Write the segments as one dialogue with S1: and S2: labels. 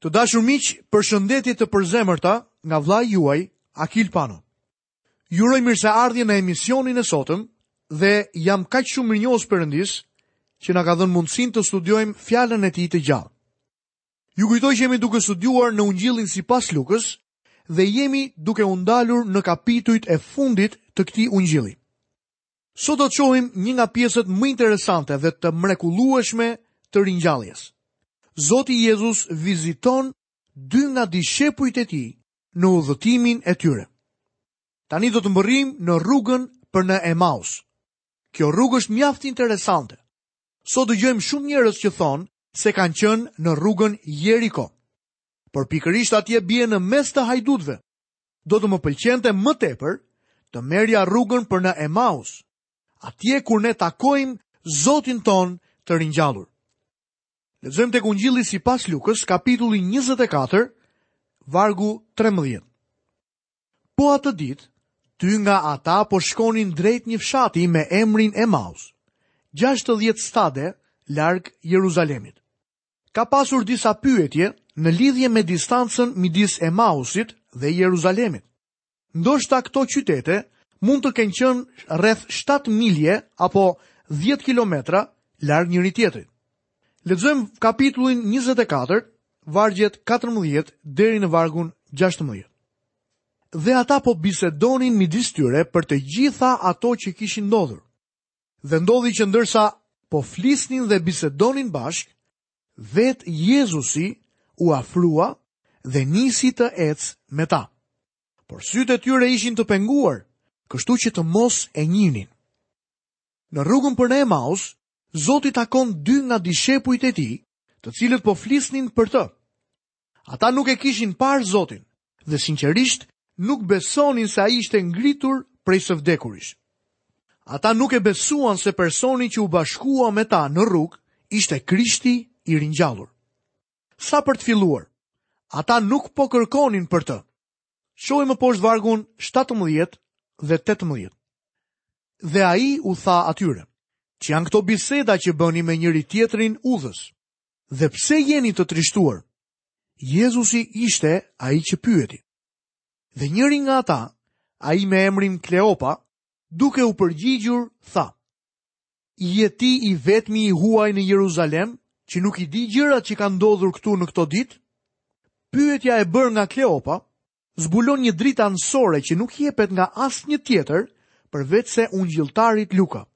S1: Të dashur miq, përshëndetje të përzemërta nga vëllai juaj Akil Pano. Ju uroj mirëseardhje në emisionin e sotëm dhe jam kaq shumë mirënjohës Perëndisë që na ka dhënë mundësinë të studiojmë fjalën e tij të gjallë. Ju kujtoj që jemi duke studiuar në Ungjillin sipas Lukës dhe jemi duke u ndalur në kapitujt e fundit të këtij ungjilli. Sot do të shohim një nga pjesët më interesante dhe të mrekullueshme të ringjalljes. Zoti Jezus viziton dy nga dishepujt e tij në udhëtimin e tyre. Tani do të mbërrijmë në rrugën për në Emaus. Kjo rrugë është mjaft interesante. Sot dëgjojmë shumë njerëz që thonë se kanë qenë në rrugën Jeriko. Por pikërisht atje bie në mes të hajdutëve, Do të më pëlqente më tepër të merrja rrugën për në Emaus, atje kur ne takojmë Zotin tonë të ringjallur. Lexojmë tek Ungjilli sipas Lukës, kapitulli 24, vargu 13. Po atë ditë, dy nga ata po shkonin drejt një fshati me emrin Emaus, 60 stade larg Jeruzalemit. Ka pasur disa pyetje në lidhje me distancën midis Emausit dhe Jeruzalemit. Ndoshta këto qytete mund të kenë qenë rreth 7 milje apo 10 kilometra larg njëri-tjetrit. Lexojmë kapitullin 24, vargjet 14 deri në vargun 16. Dhe ata po bisedonin midis tyre për të gjitha ato që kishin ndodhur. Dhe ndodhi që ndërsa po flisnin dhe bisedonin bashkë, vetë Jezusi u afrua dhe nisi të ecë me ta. Por sytë e tyre ishin të penguar, kështu që të mos e njihnin. Në rrugën për në Emaus, Zoti takon dy nga dishepujt e tij, të cilët po flisnin për të. Ata nuk e kishin parë Zotin dhe sinqerisht nuk besonin se ai ishte ngritur prej së vdekurish. Ata nuk e besuan se personi që u bashkua me ta në rrugë ishte Krishti i ringjallur. Sa për të filluar, ata nuk po kërkonin për të. Shohim më poshtë vargun 17 dhe 18. Dhe ai u tha atyre: "Ç'janë këto biseda që bëni me njëri-tjetrin udhës? Dhe pse jeni të trishtuar? Jezusi ishte ai që pyeti. Dhe njëri nga ta, ai me emrin Kleopa, duke u përgjigjur, tha. Je ti i vetmi i huaj në Jeruzalem, që nuk i di gjërat që kanë ndodhur këtu në këto ditë? Pyetja e bërë nga Kleopa, zbulon një dritë anësore që nuk jepet nga asnjë tjetër, përveçse ungjilltarit Luka.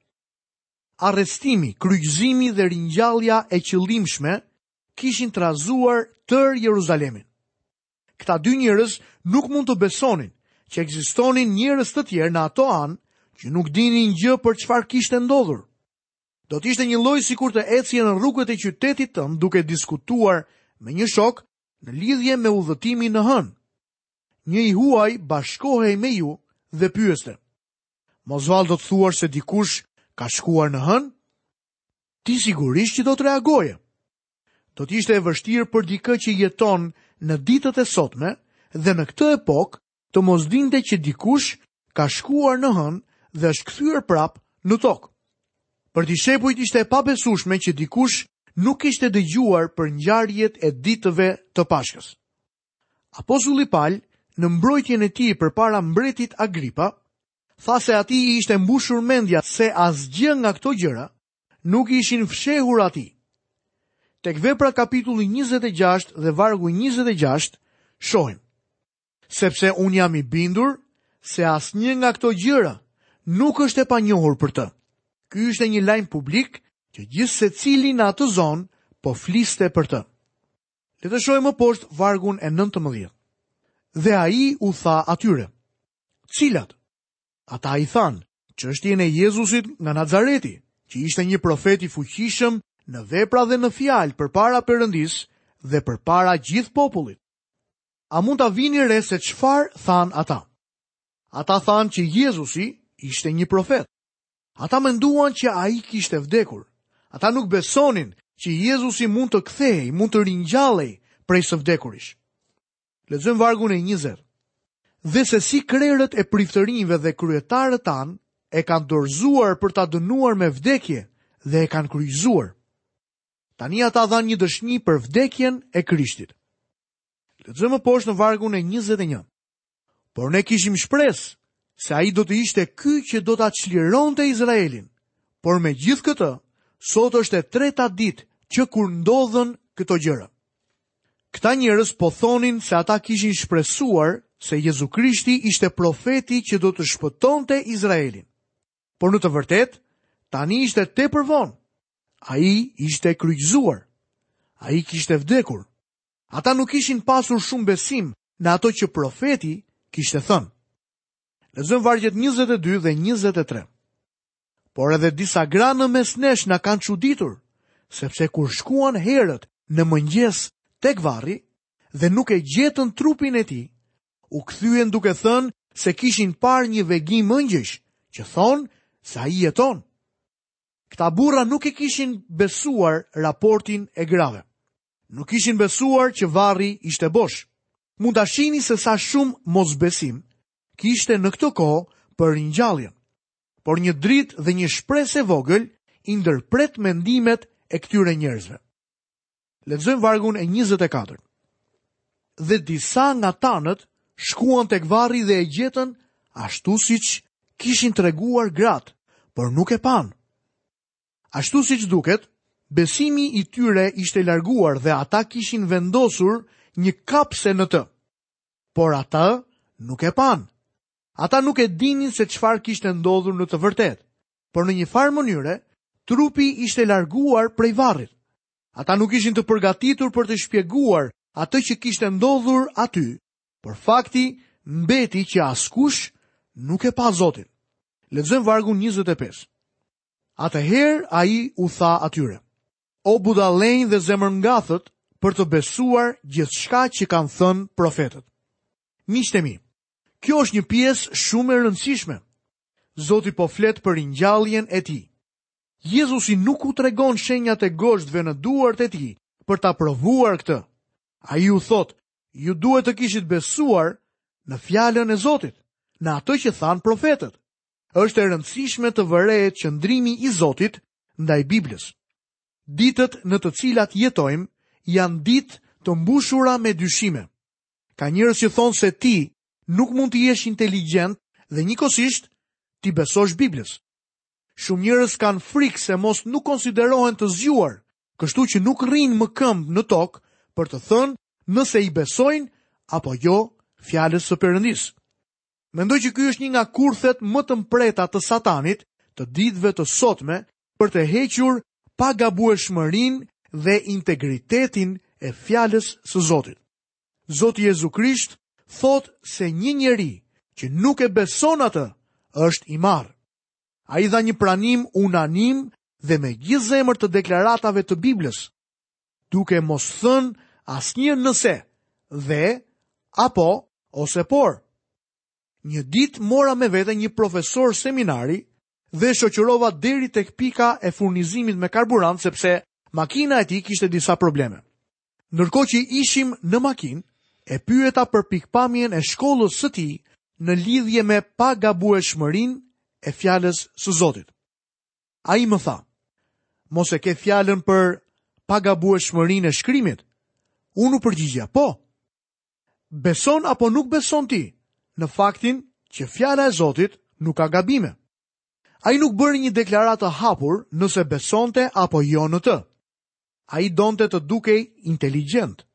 S1: Arrestimi, kryqëzimi dhe ringjallja e qëllimshme kishin trazuar tërë Jeruzalemin. Këta dy njerëz nuk mund të besonin që ekzistonin njerëz të tjerë në ato anë që nuk dinin gjë për çfarë kishte ndodhur. Do të ishte një lloj sikur të ecje në rrugët e qytetit tënd duke diskutuar me një shok në lidhje me udhëtimin në Hënë. Një i huaj bashkohej me ju dhe pyeste: Mos vallë do të thuash se dikush ka shkuar në hënë? Ti sigurisht që do të reagoje. Do të ishte e vështirë për dikë që jeton në ditët e sotme dhe në këtë epokë të mos dinte që dikush ka shkuar në hënë dhe është kthyer prap në tokë. Për dishepujt ishte e pabesueshme që dikush nuk kishte dëgjuar për ngjarjet e ditëve të Pashkës. Apostulli Pal, në mbrojtjen e tij përpara mbretit Agripa, tha se atij i ishte mbushur mendja se asgjë nga këto gjëra nuk ishin fshehur atij. Tek Vepra kapitulli 26 dhe vargu 26 shohim: Sepse unë jam i bindur se asnjë nga këto gjëra nuk është e panjohur për të. Ky ishte një lajm publik që gjithsecili në atë zonë po fliste për të. Le të shohim më poshtë vargun e 19. Dhe ai u tha atyre, cilat? Ata i thanë, çështjen e Jezusit nga Nazareti, që ishte një profet i fuqishëm në vepra dhe në fjalë përpara Perëndisë dhe përpara gjithë popullit. A mund ta vini re se çfarë thanë ata? Ata thanë që Jezusi ishte një profet. Ata menduan që ai kishte vdekur. Ata nuk besonin që Jezusi mund të kthehej, mund të ringjallej prej së vdekurish. Lexojmë vargun e njëzetë. Dhe se si krerët e priftërinjve dhe kryetarët tanë e kanë dorëzuar për ta dënuar me vdekje dhe e kanë kryqëzuar. Tani ata dhanë një dëshmi për vdekjen e Krishtit. Lexojmë më poshtë në vargun e 21. Por ne kishim shpresë se ai do të ishte ky që do ta çlironte Izraelin. Por me gjithë këtë, sot është e treta ditë që kur ndodhën këto gjëra. Këta njerëz po thonin se ata kishin shpresuar se Jezu Krishti ishte profeti që do të shpëtonte Izraelin. Por në të vërtetë, tani ishte tepër vonë. Ai ishte kryqëzuar. Ai kishte vdekur. Ata nuk kishin pasur shumë besim në ato që profeti kishte thënë. Lexojmë vargjet 22 dhe 23. Por edhe disa gra në mes nesh na kanë çuditur, sepse kur shkuan herët në mëngjes tek varri dhe nuk e gjetën trupin e tij, u kthyen duke thënë se kishin parë një vegim engjëjsh që thonë se ai jeton. Këta burra nuk e kishin besuar raportin e grave. Nuk kishin besuar që varri ishte bosh. Mund ta shihni se sa shumë mosbesim kishte në këtë kohë për ringjalljen. Por një dritë dhe një shpresë e vogël i ndërpret mendimet e këtyre njerëzve. Lexojmë vargun e 24. Dhe disa nga tanët shkuan tek varri dhe e gjetën ashtu siç kishin treguar gratë, por nuk e panë. Ashtu siç duket, besimi i tyre ishte larguar dhe ata kishin vendosur një kapse në të. Por atë nuk e panë. Ata nuk e dinin se çfarë kishte ndodhur në të vërtetë, por në një farë mënyre, trupi ishte larguar prej varrit. Ata nuk ishin të përgatitur për të shpjeguar atë që kishte ndodhur aty, por fakti mbeti që askush nuk e pa Zotin. Lexojmë vargun 25. Atëherë ai u tha atyre, O budallenj dhe zemërngathët për të besuar gjithçka që kanë thënë profetët. Miqtë e mi, kjo është një pjesë shumë e rëndësishme. Zoti po flet për ringjalljen e tij. Jezusi nuk u tregon shenjat e gozhdëve në duart e tij për ta provuar këtë. Ai u thotë, ju duhet të kishit besuar në fjalën e Zotit, në atë që thanë profetët. është e rëndësishme të vërehet qëndrimi i Zotit ndaj Biblës. Ditët në të cilat jetojmë janë ditë të mbushura me dyshime. Ka njerëz që thonë se ti nuk mund të jesh inteligjent dhe njëkohësisht t'i besosh Biblës. Shumë njerëz kanë frikë se mos nuk konsiderohen të zgjuar, kështu që nuk rrinë me këmbë në tokë për të thënë nëse i besojnë apo jo fjalës së Perëndisë. Mendoj që ky është një nga kurthet më të mprehta të satanit të ditëve të sotme për të hequr pagabueshmërinë dhe integritetin e fjalës së Zotit. Zoti Jezu Krisht thotë se një njeri që nuk e beson atë është i marrë. Ai dha një pranim unanim dhe me gjithë zemër të deklaratave të Biblës, duke mos thënë asnjë nëse dhe apo ose por. Një ditë mora me vete një profesor seminari dhe e shoqërova deri tek pika e furnizimit me karburant sepse makina e tij kishte disa probleme. Ndërkohë që ishim në makinë, e pyeta për pikëpamjen e shkollës së tij në lidhje me pagabueshmërinë e fjalës së Zotit. Ai më tha, mos e ke fjalën për pagabueshmërinë e shkrimit? Unë u përgjigja, po. Beson apo nuk beson ti në faktin që fjala e Zotit nuk ka gabime? Ai nuk bëri një deklaratë të hapur nëse besonte apo jo në të. Ai donte të dukej inteligjent.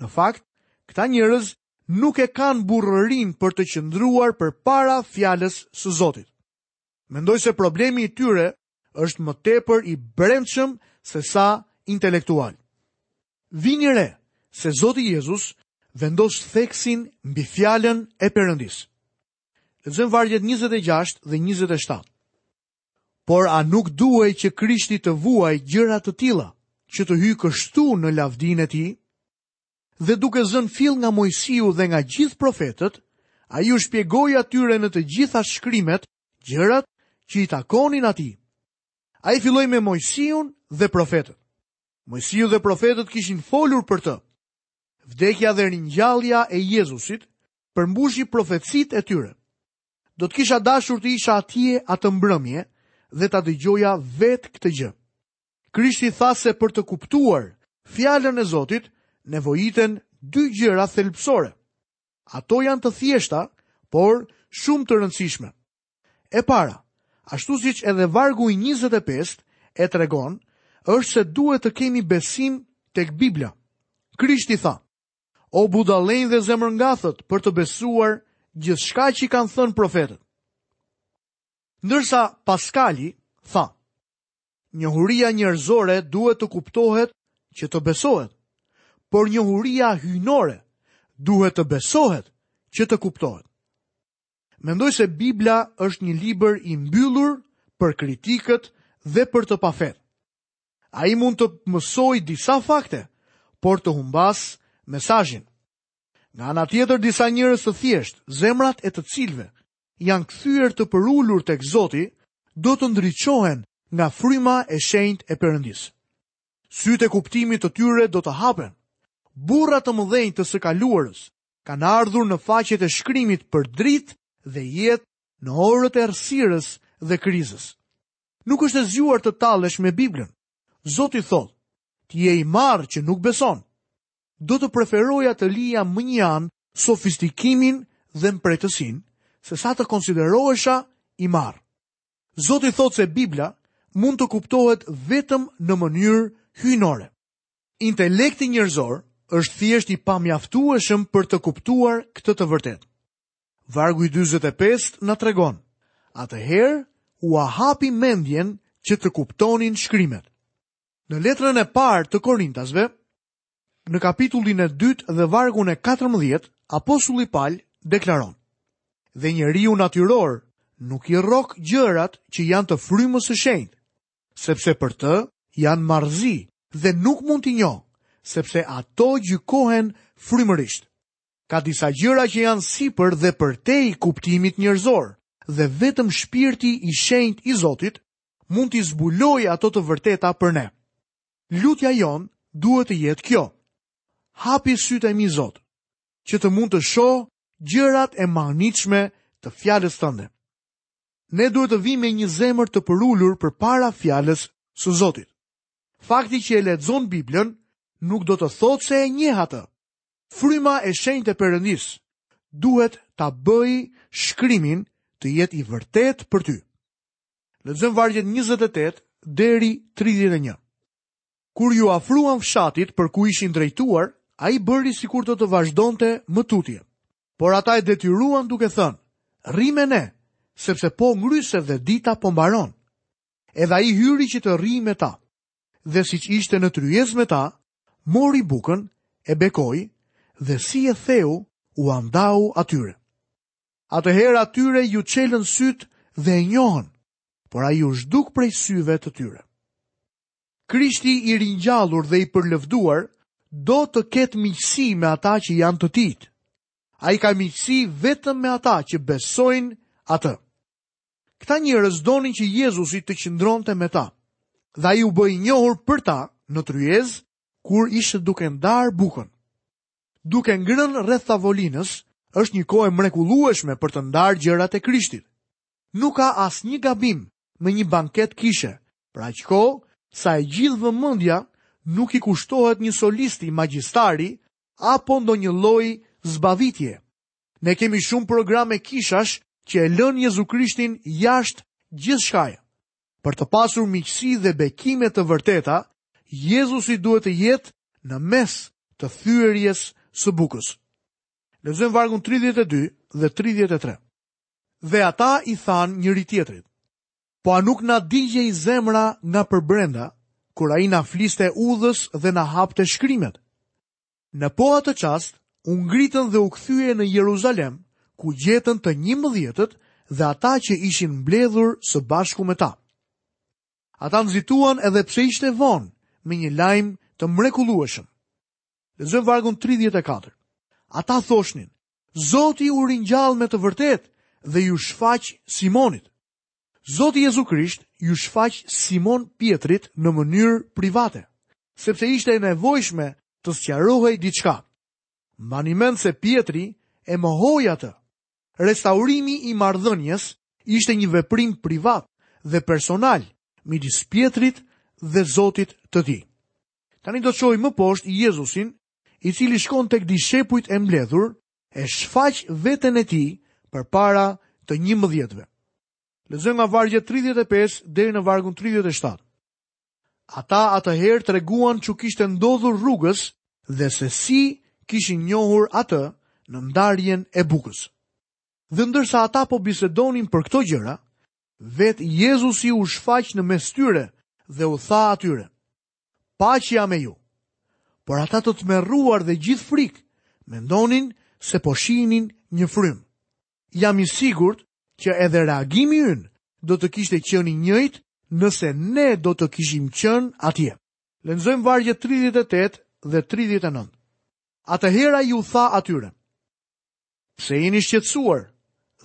S1: Në fakt, këta njerëz nuk e kanë burrërinë për të qëndruar përpara fjalës së Zotit. Mendoj se problemi i tyre është më tepër i brendshëm sesa intelektual. Vini re se Zoti Jezus vendos theksin mbi fjalën e Perëndisë. Lexojmë vargjet 26 dhe 27. Por a nuk duhej që Krishti të vuajë gjëra të tilla, që të hyjë kështu në lavdinë e tij? Dhe duke zënë fill nga Moisiu dhe nga gjithë profetët, ai u shpjegoi atyre në të gjitha shkrimet gjërat që i takonin atij. Ai filloi me Moisiun dhe profetët. Moisiu dhe profetët kishin folur për të. Vdekja dhe ringjallja e Jezusit përmbushi profecitë e tyre. Do të kisha dashur të isha atje atë mbrëmje dhe ta dëgjoja vetë këtë gjë. Krishti tha se për të kuptuar fjalën e Zotit nevojiten dy gjëra thelbësore. Ato janë të thjeshta, por shumë të rëndësishme. E para, ashtu siç edhe vargu i 25 e tregon, është se duhet të kemi besim tek Bibla. Krishti tha: O budallenj dhe zemërngathët për të besuar gjithçka që i kanë thënë profetët. Ndërsa Paskali tha: Njohuria njerëzore duhet të kuptohet që të besohet, por njohuria hyjnore duhet të besohet që të kuptohet. Mendoj se Bibla është një libër i mbyllur për kritikët dhe për të pafetë. Ai mund të mësojë disa fakte, por të humbasë mesazhin. Nga ana tjetër disa njerëz të thjeshtë, zemrat e të cilëve, janë kthyer të përulur tek Zoti, do të ndriçohen nga fryma e shenjtë e Perëndisë. Sytë e kuptimit të tyre do të hapen. Burra të mëdhenj të së kaluarës kanë ardhur në faqet e shkrimit për dritë dhe jetë në orët e errësirës dhe krizës. Nuk është e zgjuar të tallesh me Biblën. Zoti thotë: "Ti je i marrë që nuk beson." do të preferoja të lija mënjanë sofistikimin dhe mprehtësinë, sesa të konsiderohesha i marrë. Zoti thotë se Bibla mund të kuptohet vetëm në mënyrë hyjnore. Intelekti njerëzor është thjesht i pamjaftueshëm për të kuptuar këtë të vërtetë. Vargu i 25 na tregon, atëherë ua hapi mendjen që të kuptonin shkrimet. Në letrën e parë të Korintasve, Në kapitullin e dytë dhe vargun e 14, apostulli Pal deklaron: Dhe njeriu natyror nuk i rrok gjërat që janë të frymës së shenjtë, sepse për të janë marrëzi dhe nuk mund t'i njohë, sepse ato gjykohen frymërisht. Ka disa gjëra që janë sipër dhe përtej kuptimit njerëzor, dhe vetëm shpirti i shenjtë i Zotit mund t'i zbulojë ato të vërteta për ne. Lutja jonë duhet të jetë kjo. Hapi sytë e mi Zot, që të mund të shoh gjërat e mahnitshme të fjalës tënde. Ne duhet të vijmë me një zemër të përulur përpara fjalës së Zotit. Fakti që e lexon Biblën nuk do të thotë se e njeh atë. Fryma e shenjtë e Perëndisë duhet ta bëjë shkrimin të jetë i vërtetë për ty. Lexojmë vargjet 28 deri 31. Kur iu afruan fshatit për ku ishin drejtuar, ai bëri sikur do të vazhdonte më tutje. Por ata e detyruan duke thënë, rri me ne, sepse po ngryset dhe dita po mbaron. Edhe ai hyri që të rrijë me ta. Dhe siç ishte në tryezë me ta, mori bukën, e bekoi, dhe si e theu, ua ndau atyre. Atëherë atyre iu çelën sytë dhe e njohën, por ai u zhduk prej syve të tyre. Krishti i ringjallur dhe i përlëvduar do të ketë miqësi me ata që janë të tijtë. Ai ka miqësi vetëm me ata që besojnë atë. Këta njerëz donin që Jezusi të qëndronte me ta. Dhe ai u bë i njohur për ta në tryezë kur ishte duke ndarë bukën. Duke ngrënë rreth tavolinës, është një kohë e mrekullueshme për të ndarë gjërat e Krishtit. Nuk ka asnjë gabim me një banket kishe, për aq kohë sa e gjithë vëmendja nuk i kushtohet një solisti magjistari apo ndonjë lloji zbavitje. Ne kemi shumë programe kishash që e lënë Jezu Krishtin jashtë gjithçkaje. Për të pasur miqësi dhe bekime të vërteta, Jezusi duhet të jetë në mes të thyerjes së bukës. Lexojmë vargun 32 dhe 33. Dhe ata i thanë njëri-tjetrit, po a nuk na digjej zemra nga përbrenda, kur ai na fliste udhës dhe na hapte shkrimet? Në po atë çast, u ngritën dhe u kthyen në Jeruzalem, ku gjetën të njëmbëdhjetët dhe ata që ishin mbledhur së bashku me ta. Ata nxituan edhe pse ishte vonë me një lajm të mrekullueshëm. Lexojmë vargun 34. Ata thoshnin, Zoti u ringjall me të vërtetë dhe iu shfaq Simonit. Zoti Jezu Krisht iu shfaq Simon Pjetrit në mënyrë private, sepse ishte e nevojshme të sqarohej diçka. Mbani mend se Pjetri e mohoi atë. Restaurimi i marrëdhënies ishte një veprim privat dhe personal midis Pjetrit dhe Zotit të tij. Tani do të shohim më poshtë Jezusin, i cili shkon tek dishepujt e mbledhur e shfaq veten e tij përpara të njëmbëdhjetëve. Lexojmë nga vargu 35 deri në vargun 37. Ata atëherë treguan ç'u kishte ndodhur rrugës dhe se si kishin njohur atë në ndarjen e bukës. Dhe ndërsa ata po bisedonin për këto gjëra, vetë Jezusi u shfaq në mes tyre dhe u tha atyre, Paqja me ju. Por ata të tmerruar dhe gjithë frikë mendonin se po shihnin një frymë. Jam i sigurt që edhe reagimi ynë do të kishte qenë i njëjtë nëse ne do të kishim qenë atje. Lexojmë vargjet 38 dhe 39. Atëherë ai u tha atyre: Pse jeni shqetësuar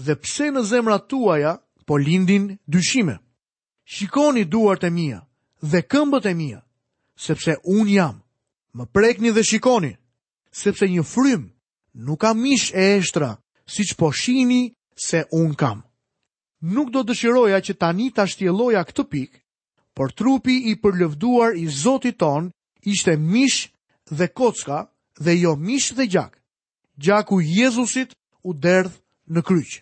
S1: dhe pse në zemrat tuaja po lindin dyshime? Shikoni duart e mia dhe këmbët e mia, sepse unë jam. Më prekni dhe shikoni, sepse një frymë nuk ka mish e eshtra, siç po shihni se unë kam. Nuk do dëshiroja që tani ta shtjelloja këtë pikë, por trupi i përlëvduar i Zotit tonë ishte mish dhe kocka dhe jo mish dhe gjak. Gjaku i Jezusit u derdh në kryq.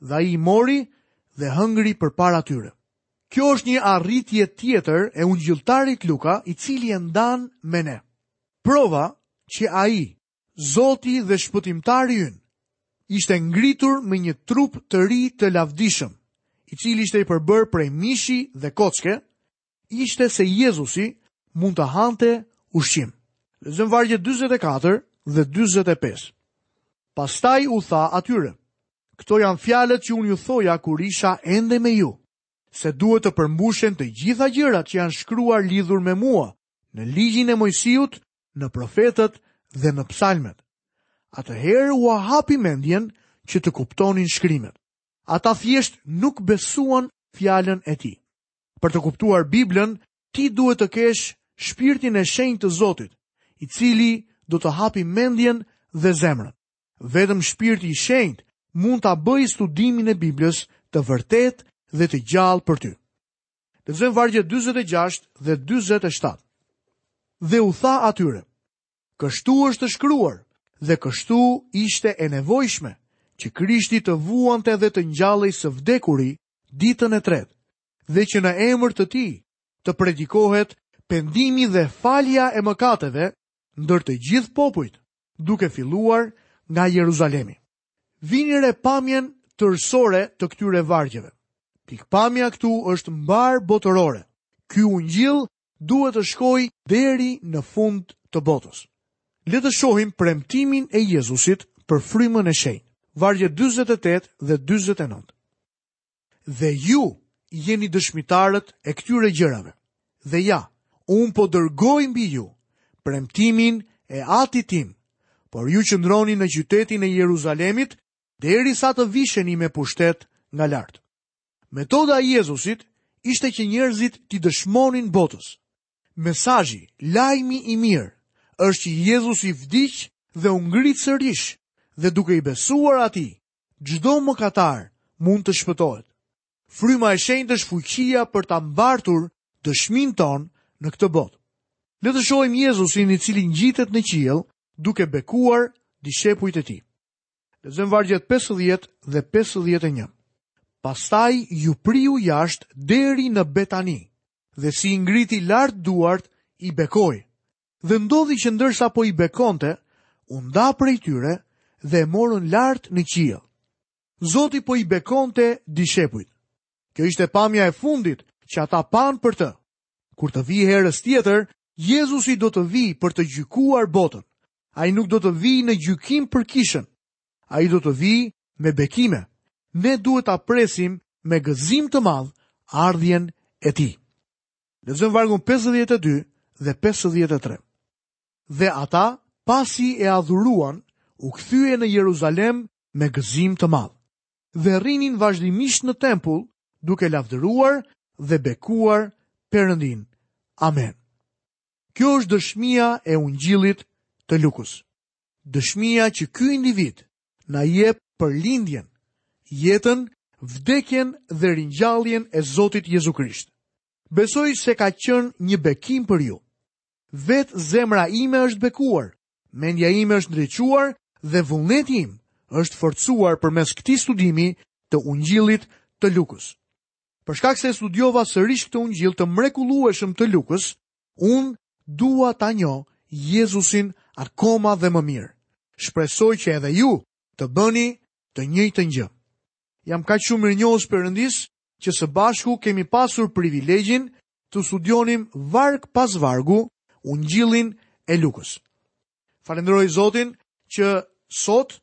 S1: dhe ai i mori dhe hëngri përpara tyre. Kjo është një arritje tjetër e ungjilltarit Luka, i cili e ndan me ne. Prova që ai, Zoti dhe Shpëtimtari ynë, ishte ngritur me një trup të ri të lavdishëm, i cili ishte i përbërë prej mishi dhe kocke, ishte se Jezusi mund të hante ushqim. Lexojmë vargjet 44 dhe 45. Pastaj u tha atyre, këto janë fjalët që unë ju thoja kur isha ende me ju, se duhet të përmbushen të gjitha gjërat që janë shkruar lidhur me mua, në ligjin e Moisiut, në profetët dhe në psalmet. Atëherë ua hapi mendjen që të kuptonin shkrimet. Ata thjesht nuk besuan fjalën e tij. Për të kuptuar Biblën, ti duhet të kesh shpirtin e shenjtë të Zotit, i cili do të hapi mendjen dhe zemrën. Vetëm shpirti i shenjtë mund ta bëjë studimin e Biblës të vërtetë dhe të gjallë për ty. Lexojmë vargjet 46 dhe 47. Dhe u tha atyre: Kështu është shkruar dhe kështu ishte e nevojshme që Krishti të vuante dhe të ngjallej së vdekuri ditën e tretë, dhe që në emër të tij të predikohet pendimi dhe falja e mëkateve ndër të gjithë popujt, duke filluar nga Jeruzalemi. Vini re pamjen tërësore të këtyre vargjeve. Pikëpamja këtu është mbarëbotërore. Ky ungjill duhet të shkojë deri në fund të botës. Le të shohim premtimin e Jezusit për frymën e shenjtë, vargjet 48 dhe 49. Dhe ju jeni dëshmitarët e këtyre gjërave. Dhe ja, unë po dërgoj mbi ju premtimin e Atit tim, por ju qëndroni në qytetin e Jeruzalemit, derisa të visheni me pushtet nga lart. Metoda e Jezusit ishte që njerëzit t'i dëshmonin botës. Mesazhi, lajmi i mirë, është që Jezusi vdiq dhe u ngrit sërish dhe duke i besuar atij, çdo mëkatar mund të shpëtohet. Fryma e Shenjtë është fuqia për ta mbartur dëshminë tonë në këtë botë. Le të shohim Jezusin i cili ngjitet në qiell duke bekuar dishepujt e tij. Lexojmë vargjet 50 dhe 51. Pastaj iu priu jashtë deri në Betani dhe si i ngriti lart duart i bekoi. Dhe ndodhi që ndërsa po i bekonte, u nda prej tyre dhe e morën lart në qiell. Zoti po i bekonte dishepujt. Kjo ishte pamja e fundit që ata panë për të. Kur të vijë herës tjetër, Jezusi do të vijë për të gjykuar botën Ai nuk do të vijë në gjykim për kishën. Ai do të vijë me bekime. Ne duhet ta presim me gëzim të madh ardhjen e tij. Lexojmë vargun 52 dhe 53. Dhe ata, pasi e adhuruan, u kthyen në Jeruzalem me gëzim të madh. Dhe rrinin vazhdimisht në tempull, duke lavdëruar dhe bekuar Perëndinë. Amen. Kjo është dëshmia e ungjillit të Lukës. Dëshmia që ky individ na jep për lindjen, jetën, vdekjen dhe ringjalljen e Zotit Jezu Krisht. Besoj se ka qenë një bekim për ju. Vetë zemra ime është bekuar, mendja ime është ndriçuar dhe vullneti im është forcuar përmes këtij studimi të Ungjillit të Lukës. Për shkak se studiova sërish këtë ungjill të mrekullueshëm të Lukës, unë dua ta njoh Jezusin akoma dhe më mirë. Shpresoj që edhe ju të bëni të njëjtën gjë. Jam kaq shumë mirënjohës Perëndisë që së bashku kemi pasur privilegjin të studionim varg pas vargu Ungjillin e Lukës. Falënderoj Zotin që sot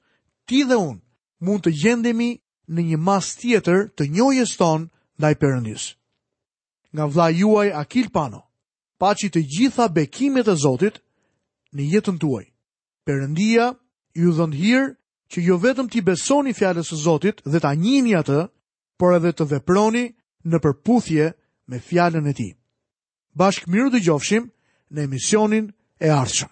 S1: ti dhe unë mund të gjendemi në një masë tjetër të njohjes tonë ndaj Perëndisë. Nga vëllai juaj Akil Pano, paçi të gjitha bekimet e Zotit në jetën tuaj. Perëndia ju dhëntë hir që jo vetëm t'i besoni fjalës së Zotit dhe ta njihni atë, por edhe të veproni në përputhje me fjalën e tij. Bashkë mirë u dëgjofshim në emisionin e ardhshëm.